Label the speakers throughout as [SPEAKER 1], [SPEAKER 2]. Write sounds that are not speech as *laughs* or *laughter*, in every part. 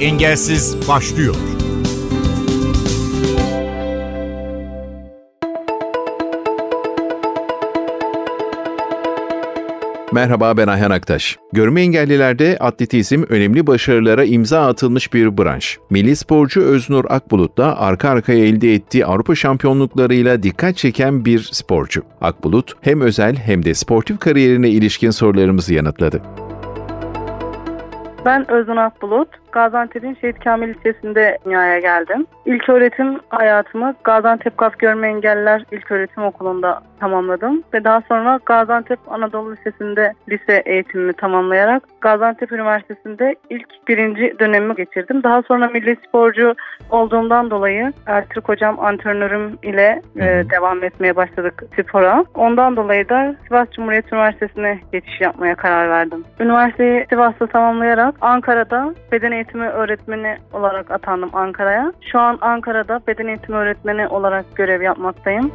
[SPEAKER 1] Engelsiz başlıyor.
[SPEAKER 2] Merhaba ben Ayhan Aktaş. Görme engellilerde atletizm önemli başarılara imza atılmış bir branş. Milli sporcu Öznur Akbulut da arka arkaya elde ettiği Avrupa şampiyonluklarıyla dikkat çeken bir sporcu. Akbulut hem özel hem de sportif kariyerine ilişkin sorularımızı yanıtladı.
[SPEAKER 3] Ben Özün Akbulut. Gaziantep'in Şehit Kamil Lisesi'nde dünyaya geldim. İlk öğretim hayatımı Gaziantep Gaf Görme Engelliler İlk Öğretim Okulu'nda tamamladım. Ve daha sonra Gaziantep Anadolu Lisesi'nde lise eğitimimi tamamlayarak Gaziantep Üniversitesi'nde ilk birinci dönemimi geçirdim. Daha sonra milli sporcu olduğumdan dolayı Ertürk Hocam antrenörüm ile e, devam etmeye başladık spora. Ondan dolayı da Sivas Cumhuriyet Üniversitesi'ne geçiş yapmaya karar verdim. Üniversiteyi Sivas'ta tamamlayarak Ankara'da beden eğitimi öğretmeni olarak atandım Ankara'ya. Şu an Ankara'da beden eğitimi öğretmeni olarak görev yapmaktayım.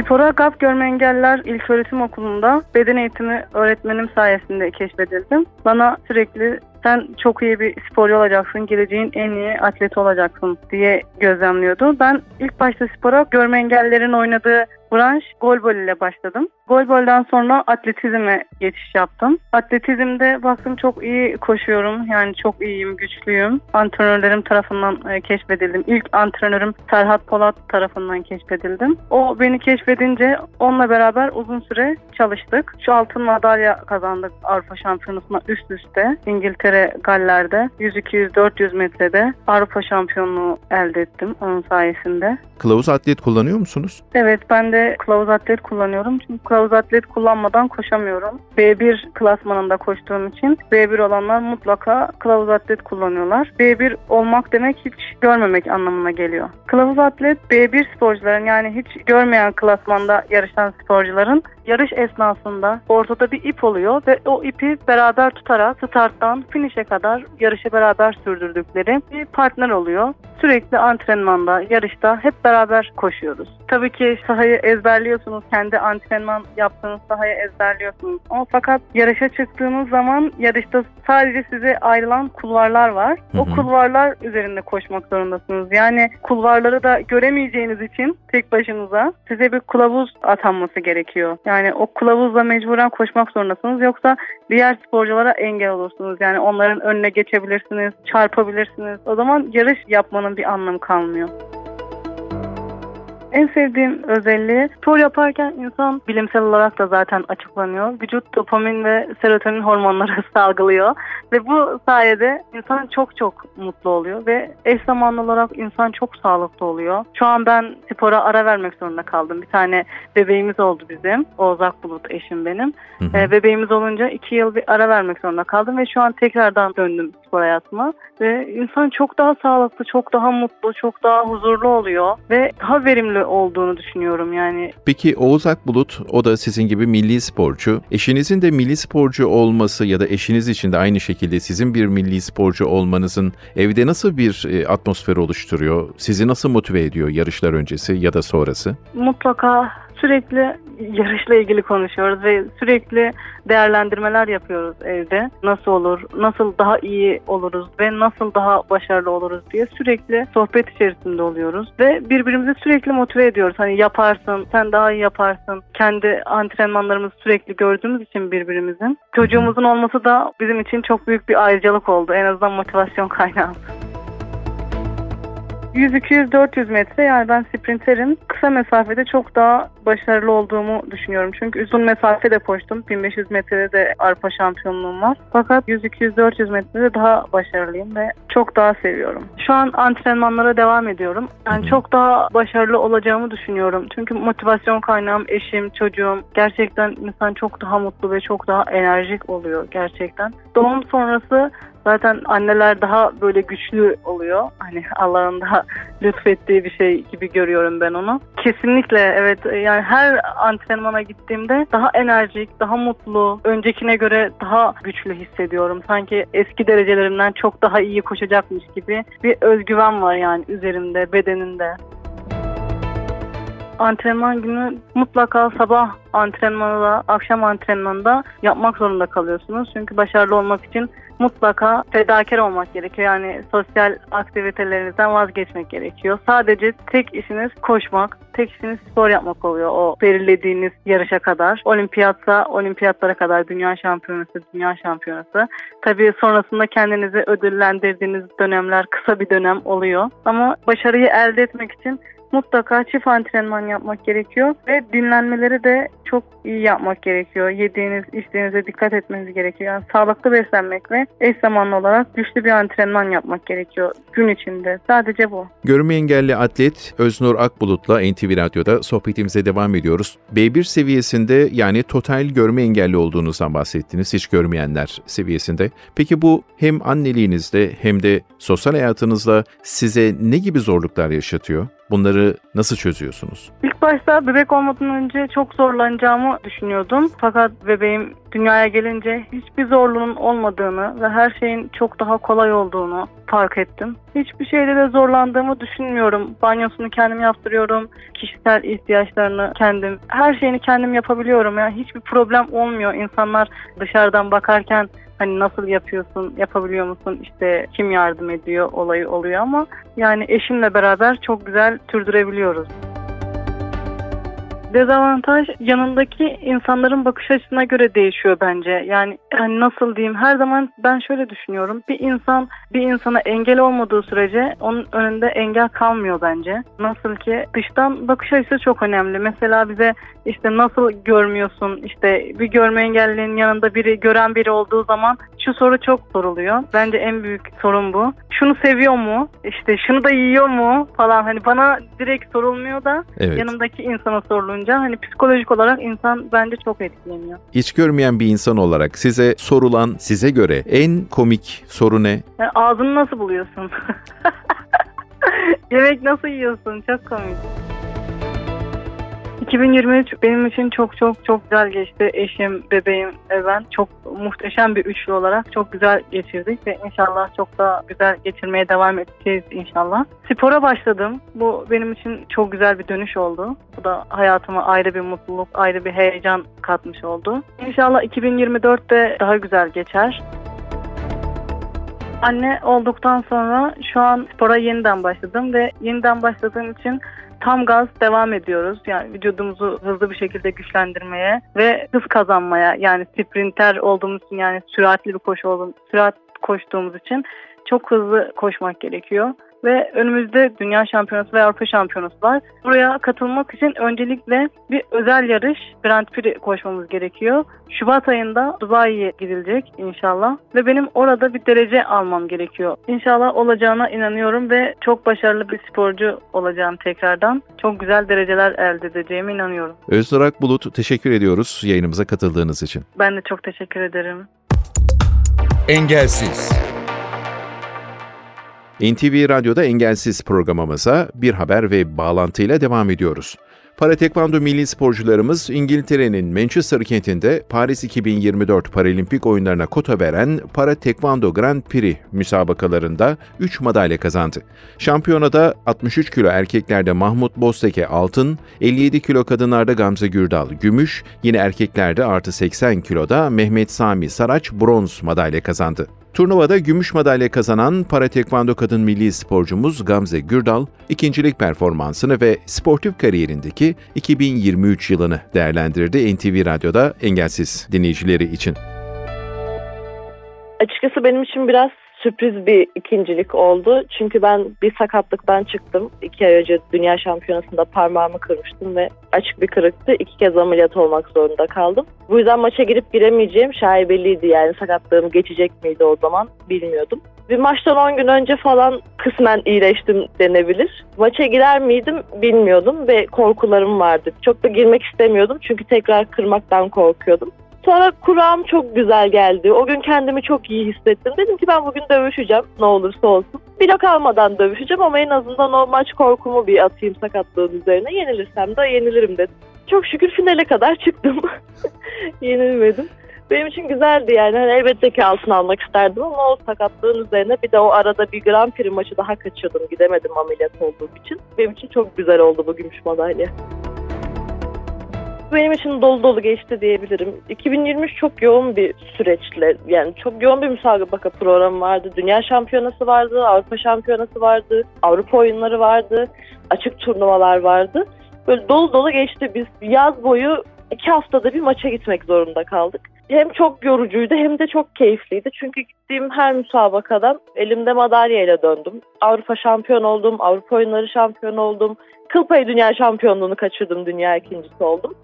[SPEAKER 3] Spora GAP Görme Engelliler İlköğretim Okulu'nda beden eğitimi öğretmenim sayesinde keşfedildim. Bana sürekli sen çok iyi bir sporcu olacaksın, geleceğin en iyi atleti olacaksın diye gözlemliyordu. Ben ilk başta spora görme engellilerin oynadığı branş golbol ile başladım. Golbol'dan sonra atletizme geçiş yaptım. Atletizmde baktım çok iyi koşuyorum. Yani çok iyiyim, güçlüyüm. Antrenörlerim tarafından e, keşfedildim. İlk antrenörüm Serhat Polat tarafından keşfedildim. O beni keşfedince onunla beraber uzun süre çalıştık. Şu altın madalya kazandık Avrupa Şampiyonası'na üst üste. İngiltere, Galler'de 100, 200, 400 metrede Avrupa şampiyonluğu elde ettim onun sayesinde.
[SPEAKER 2] Kılavuz atlet kullanıyor musunuz?
[SPEAKER 3] Evet ben de kılavuz atlet kullanıyorum. Çünkü kılavuz atlet kullanmadan koşamıyorum. B1 klasmanında koştuğum için B1 olanlar mutlaka kılavuz atlet kullanıyorlar. B1 olmak demek hiç görmemek anlamına geliyor. Kılavuz atlet B1 sporcuların yani hiç görmeyen klasmanda yarışan sporcuların yarış esnasında ortada bir ip oluyor ve o ipi beraber tutarak starttan finish'e kadar yarışı beraber sürdürdükleri bir partner oluyor. Sürekli antrenmanda, yarışta hep beraber koşuyoruz. Tabii ki sahayı ezberliyorsunuz, kendi antrenman yaptığınız sahayı ezberliyorsunuz. Ama fakat yarışa çıktığınız zaman yarışta sadece size ayrılan kulvarlar var. O kulvarlar üzerinde koşmak zorundasınız. Yani kulvarları da göremeyeceğiniz için tek başınıza size bir kılavuz atanması gerekiyor. Yani o kılavuzla mecburen koşmak zorundasınız. Yoksa diğer sporculara engel olursunuz. Yani onların önüne geçebilirsiniz, çarpabilirsiniz. O zaman yarış yapmanın bir anlamı kalmıyor. En sevdiğim özelliği spor yaparken insan bilimsel olarak da zaten açıklanıyor. Vücut dopamin ve serotonin hormonları *laughs* salgılıyor ve bu sayede insan çok çok mutlu oluyor ve eş zamanlı olarak insan çok sağlıklı oluyor. Şu an ben spora ara vermek zorunda kaldım. Bir tane bebeğimiz oldu bizim. Oğuz Akbulut eşim benim. Hı hı. E, bebeğimiz olunca iki yıl bir ara vermek zorunda kaldım ve şu an tekrardan döndüm spor hayatıma. Ve insan çok daha sağlıklı, çok daha mutlu, çok daha huzurlu oluyor ve daha verimli olduğunu düşünüyorum yani.
[SPEAKER 2] Peki Oğuz Akbulut, o da sizin gibi milli sporcu. Eşinizin de milli sporcu olması ya da eşiniz için de aynı şekilde sizin bir milli sporcu olmanızın evde nasıl bir e, atmosfer oluşturuyor? Sizi nasıl motive ediyor yarışlar öncesi ya da sonrası?
[SPEAKER 3] Mutlaka sürekli yarışla ilgili konuşuyoruz ve sürekli değerlendirmeler yapıyoruz evde. Nasıl olur, nasıl daha iyi oluruz ve nasıl daha başarılı oluruz diye sürekli sohbet içerisinde oluyoruz ve birbirimizi sürekli motive ediyoruz. Hani yaparsın, sen daha iyi yaparsın. Kendi antrenmanlarımızı sürekli gördüğümüz için birbirimizin. Çocuğumuzun olması da bizim için çok büyük bir ayrıcalık oldu. En azından motivasyon kaynağı. 100, 200, 400 metre yani ben sprinterim. Kısa mesafede çok daha başarılı olduğumu düşünüyorum. Çünkü uzun mesafe de koştum. 1500 metrede de Avrupa şampiyonluğum var. Fakat 100, 200, 400 metrede daha başarılıyım ve çok daha seviyorum. Şu an antrenmanlara devam ediyorum. Yani çok daha başarılı olacağımı düşünüyorum. Çünkü motivasyon kaynağım eşim, çocuğum. Gerçekten insan çok daha mutlu ve çok daha enerjik oluyor gerçekten. Doğum sonrası Zaten anneler daha böyle güçlü oluyor. Hani Allah'ın daha lütfettiği bir şey gibi görüyorum ben onu. Kesinlikle evet yani her antrenmana gittiğimde daha enerjik, daha mutlu, öncekine göre daha güçlü hissediyorum. Sanki eski derecelerimden çok daha iyi koşacakmış gibi bir özgüven var yani üzerimde, bedenimde. Antrenman günü mutlaka sabah antrenmanı akşam antrenmanında yapmak zorunda kalıyorsunuz. Çünkü başarılı olmak için mutlaka fedakar olmak gerekiyor. Yani sosyal aktivitelerinizden vazgeçmek gerekiyor. Sadece tek işiniz koşmak, tek işiniz spor yapmak oluyor o belirlediğiniz yarışa kadar. Olimpiyatsa olimpiyatlara kadar dünya şampiyonası, dünya şampiyonası. Tabii sonrasında kendinizi ödüllendirdiğiniz dönemler kısa bir dönem oluyor. Ama başarıyı elde etmek için mutlaka çift antrenman yapmak gerekiyor. Ve dinlenmeleri de çok iyi yapmak gerekiyor. Yediğiniz, içtiğinize dikkat etmeniz gerekiyor. Yani sağlıklı beslenmek ve eş zamanlı olarak güçlü bir antrenman yapmak gerekiyor gün içinde. Sadece bu.
[SPEAKER 2] Görme engelli atlet Öznur Akbulut'la NTV Radyo'da sohbetimize devam ediyoruz. B1 seviyesinde yani total görme engelli olduğunuzdan bahsettiniz, hiç görmeyenler seviyesinde. Peki bu hem anneliğinizde hem de sosyal hayatınızda size ne gibi zorluklar yaşatıyor? Bunları nasıl çözüyorsunuz?
[SPEAKER 3] Başta bebek olmadan önce çok zorlanacağımı düşünüyordum. Fakat bebeğim dünyaya gelince hiçbir zorluğun olmadığını ve her şeyin çok daha kolay olduğunu fark ettim. Hiçbir şeyde de zorlandığımı düşünmüyorum. Banyosunu kendim yaptırıyorum. Kişisel ihtiyaçlarını kendim, her şeyini kendim yapabiliyorum. Yani hiçbir problem olmuyor. İnsanlar dışarıdan bakarken hani nasıl yapıyorsun, yapabiliyor musun, işte kim yardım ediyor olayı oluyor ama yani eşimle beraber çok güzel sürdürebiliyoruz. Dezavantaj yanındaki insanların bakış açısına göre değişiyor bence. Yani hani nasıl diyeyim her zaman ben şöyle düşünüyorum. Bir insan bir insana engel olmadığı sürece onun önünde engel kalmıyor bence. Nasıl ki dıştan bakış açısı çok önemli. Mesela bize işte nasıl görmüyorsun işte bir görme engellinin yanında biri gören biri olduğu zaman şu soru çok soruluyor. Bence en büyük sorun bu. Şunu seviyor mu? İşte şunu da yiyor mu? Falan hani bana direkt sorulmuyor da evet. yanımdaki insana sorulunca hani psikolojik olarak insan bence çok etkileniyor.
[SPEAKER 2] Hiç görmeyen bir insan olarak size sorulan size göre en komik soru ne?
[SPEAKER 3] Yani ağzını nasıl buluyorsun? *laughs* Yemek nasıl yiyorsun? Çok komik. 2023 benim için çok çok çok güzel geçti. Eşim, bebeğim ve ben çok muhteşem bir üçlü olarak çok güzel geçirdik ve inşallah çok da güzel geçirmeye devam edeceğiz inşallah. Spora başladım. Bu benim için çok güzel bir dönüş oldu. Bu da hayatıma ayrı bir mutluluk, ayrı bir heyecan katmış oldu. İnşallah 2024'te daha güzel geçer. Anne olduktan sonra şu an spora yeniden başladım ve yeniden başladığım için tam gaz devam ediyoruz. Yani vücudumuzu hızlı bir şekilde güçlendirmeye ve hız kazanmaya yani sprinter olduğumuz için yani süratli bir koşu olduğumuz, sürat koştuğumuz için çok hızlı koşmak gerekiyor ve önümüzde Dünya Şampiyonası ve Avrupa Şampiyonası var. Buraya katılmak için öncelikle bir özel yarış Grand Prix koşmamız gerekiyor. Şubat ayında Dubai'ye gidilecek inşallah ve benim orada bir derece almam gerekiyor. İnşallah olacağına inanıyorum ve çok başarılı bir sporcu olacağım tekrardan. Çok güzel dereceler elde edeceğime inanıyorum.
[SPEAKER 2] Özdur Bulut teşekkür ediyoruz yayınımıza katıldığınız için.
[SPEAKER 3] Ben de çok teşekkür ederim.
[SPEAKER 2] Engelsiz NTV Radyo'da Engelsiz programımıza bir haber ve bağlantıyla devam ediyoruz. Para tekvando milli sporcularımız İngiltere'nin Manchester kentinde Paris 2024 Paralimpik oyunlarına kota veren Para Tekvando Grand Prix müsabakalarında 3 madalya kazandı. Şampiyonada 63 kilo erkeklerde Mahmut Bosteke altın, 57 kilo kadınlarda Gamze Gürdal gümüş, yine erkeklerde artı 80 kiloda Mehmet Sami Saraç bronz madalya kazandı. Turnuvada gümüş madalya kazanan para tekvando kadın milli sporcumuz Gamze Gürdal, ikincilik performansını ve sportif kariyerindeki 2023 yılını değerlendirdi NTV Radyo'da engelsiz dinleyicileri için.
[SPEAKER 1] Açıkçası benim için biraz sürpriz bir ikincilik oldu. Çünkü ben bir sakatlıktan çıktım. İki ay önce dünya şampiyonasında parmağımı kırmıştım ve açık bir kırıktı. İki kez ameliyat olmak zorunda kaldım. Bu yüzden maça girip giremeyeceğim şaibeliydi yani sakatlığım geçecek miydi o zaman bilmiyordum. Bir maçtan 10 gün önce falan kısmen iyileştim denebilir. Maça girer miydim bilmiyordum ve korkularım vardı. Çok da girmek istemiyordum çünkü tekrar kırmaktan korkuyordum. Sonra kuram çok güzel geldi. O gün kendimi çok iyi hissettim. Dedim ki ben bugün dövüşeceğim ne olursa olsun. Blok almadan dövüşeceğim ama en azından o maç korkumu bir atayım sakatlığın üzerine. Yenilirsem de yenilirim dedim. Çok şükür finale kadar çıktım. *laughs* Yenilmedim. Benim için güzeldi yani. Hani elbette ki altın almak isterdim ama o sakatlığın üzerine bir de o arada bir Grand Prix maçı daha kaçırdım. Gidemedim ameliyat olduğum için. Benim için çok güzel oldu bu gümüş madalya. Benim için dolu dolu geçti diyebilirim. 2023 çok yoğun bir süreçle yani çok yoğun bir müsabaka programı vardı. Dünya şampiyonası vardı, Avrupa şampiyonası vardı, Avrupa oyunları vardı, açık turnuvalar vardı. Böyle dolu dolu geçti. Biz yaz boyu iki haftada bir maça gitmek zorunda kaldık. Hem çok yorucuydu hem de çok keyifliydi. Çünkü gittiğim her müsabakadan elimde madalyayla döndüm. Avrupa şampiyon oldum, Avrupa oyunları şampiyon oldum. Kıl payı dünya şampiyonluğunu kaçırdım, dünya ikincisi oldum.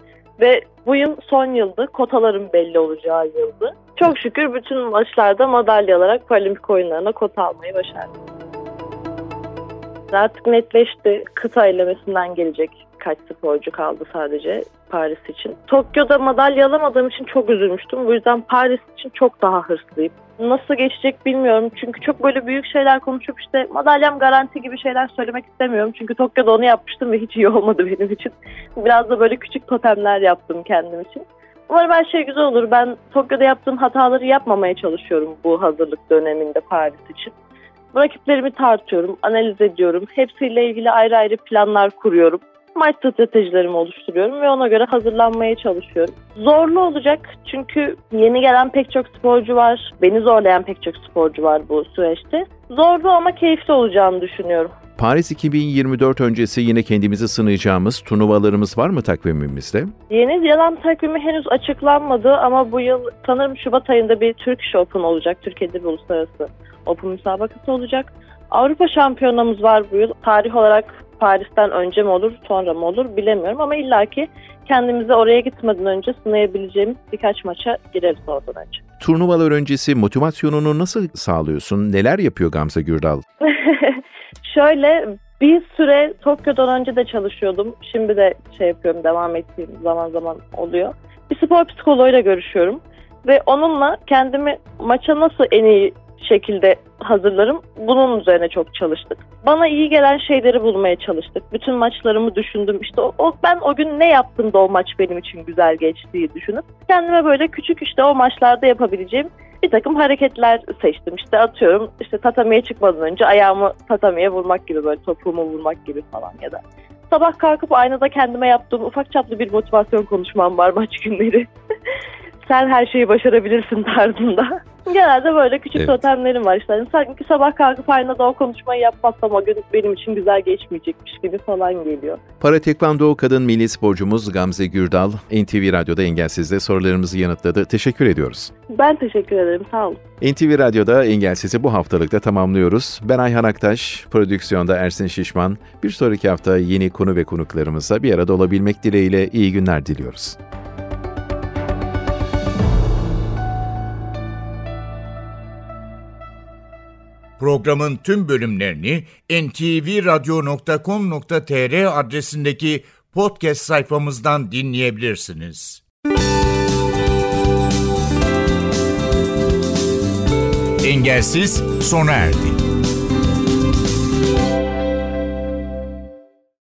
[SPEAKER 1] Ve bu yıl son yıldı, kotaların belli olacağı yıldı. Çok şükür bütün maçlarda madalya alarak paralimpik oyunlarına kota almayı başardım. Artık netleşti. Kıta elemesinden gelecek kaç sporcu kaldı sadece Paris için. Tokyo'da madalya alamadığım için çok üzülmüştüm. Bu yüzden Paris için çok daha hırslıyım. Nasıl geçecek bilmiyorum. Çünkü çok böyle büyük şeyler konuşup işte madalyam garanti gibi şeyler söylemek istemiyorum. Çünkü Tokyo'da onu yapmıştım ve hiç iyi olmadı benim için. Biraz da böyle küçük totemler yaptım kendim için. Umarım her şey güzel olur. Ben Tokyo'da yaptığım hataları yapmamaya çalışıyorum bu hazırlık döneminde Paris için. Rakiplerimi tartıyorum, analiz ediyorum. Hepsiyle ilgili ayrı ayrı planlar kuruyorum maç stratejilerimi oluşturuyorum ve ona göre hazırlanmaya çalışıyorum. Zorlu olacak çünkü yeni gelen pek çok sporcu var. Beni zorlayan pek çok sporcu var bu süreçte. Zorlu ama keyifli olacağını düşünüyorum.
[SPEAKER 2] Paris 2024 öncesi yine kendimizi sınayacağımız turnuvalarımız var mı takvimimizde?
[SPEAKER 1] Yeni yalan takvimi henüz açıklanmadı ama bu yıl sanırım Şubat ayında bir Türk Open olacak. Türkiye'de bir uluslararası Open müsabakası olacak. Avrupa şampiyonamız var bu yıl. Tarih olarak Paris'ten önce mi olur sonra mı olur bilemiyorum ama illaki kendimizi oraya gitmeden önce sınayabileceğimiz birkaç maça gireriz oradan önce.
[SPEAKER 2] Turnuvalar öncesi motivasyonunu nasıl sağlıyorsun? Neler yapıyor Gamze Gürdal? *laughs*
[SPEAKER 1] Şöyle bir süre Tokyo'dan önce de çalışıyordum. Şimdi de şey yapıyorum devam ettiğim zaman zaman oluyor. Bir spor psikoloğuyla görüşüyorum. Ve onunla kendimi maça nasıl en iyi şekilde hazırlarım. Bunun üzerine çok çalıştık. Bana iyi gelen şeyleri bulmaya çalıştık. Bütün maçlarımı düşündüm. İşte o, o ben o gün ne yaptım da o maç benim için güzel geçtiği düşünüp kendime böyle küçük işte o maçlarda yapabileceğim bir takım hareketler seçtim. İşte atıyorum işte tatamiye çıkmadan önce ayağımı tatamiye vurmak gibi böyle topuğumu vurmak gibi falan ya da sabah kalkıp aynada kendime yaptığım ufak çaplı bir motivasyon konuşmam var maç günleri. *laughs* Sen her şeyi başarabilirsin tarzında. Genelde böyle küçük evet. totemlerim var işte. Yani sanki sabah kalkıp aynada o konuşmayı yapmazsam o gün benim için güzel geçmeyecekmiş gibi falan geliyor.
[SPEAKER 2] Para Tekvando kadın milli sporcumuz Gamze Gürdal, NTV Radyo'da Engelsiz'de sorularımızı yanıtladı. Teşekkür ediyoruz.
[SPEAKER 1] Ben teşekkür ederim. Sağ olun.
[SPEAKER 2] NTV Radyo'da Engelsiz'i bu haftalıkta tamamlıyoruz. Ben Ayhan Aktaş, prodüksiyonda Ersin Şişman. Bir sonraki hafta yeni konu ve konuklarımızla bir arada olabilmek dileğiyle iyi günler diliyoruz.
[SPEAKER 4] Programın tüm bölümlerini ntvradio.com.tr adresindeki podcast sayfamızdan dinleyebilirsiniz. Engelsiz sona erdi.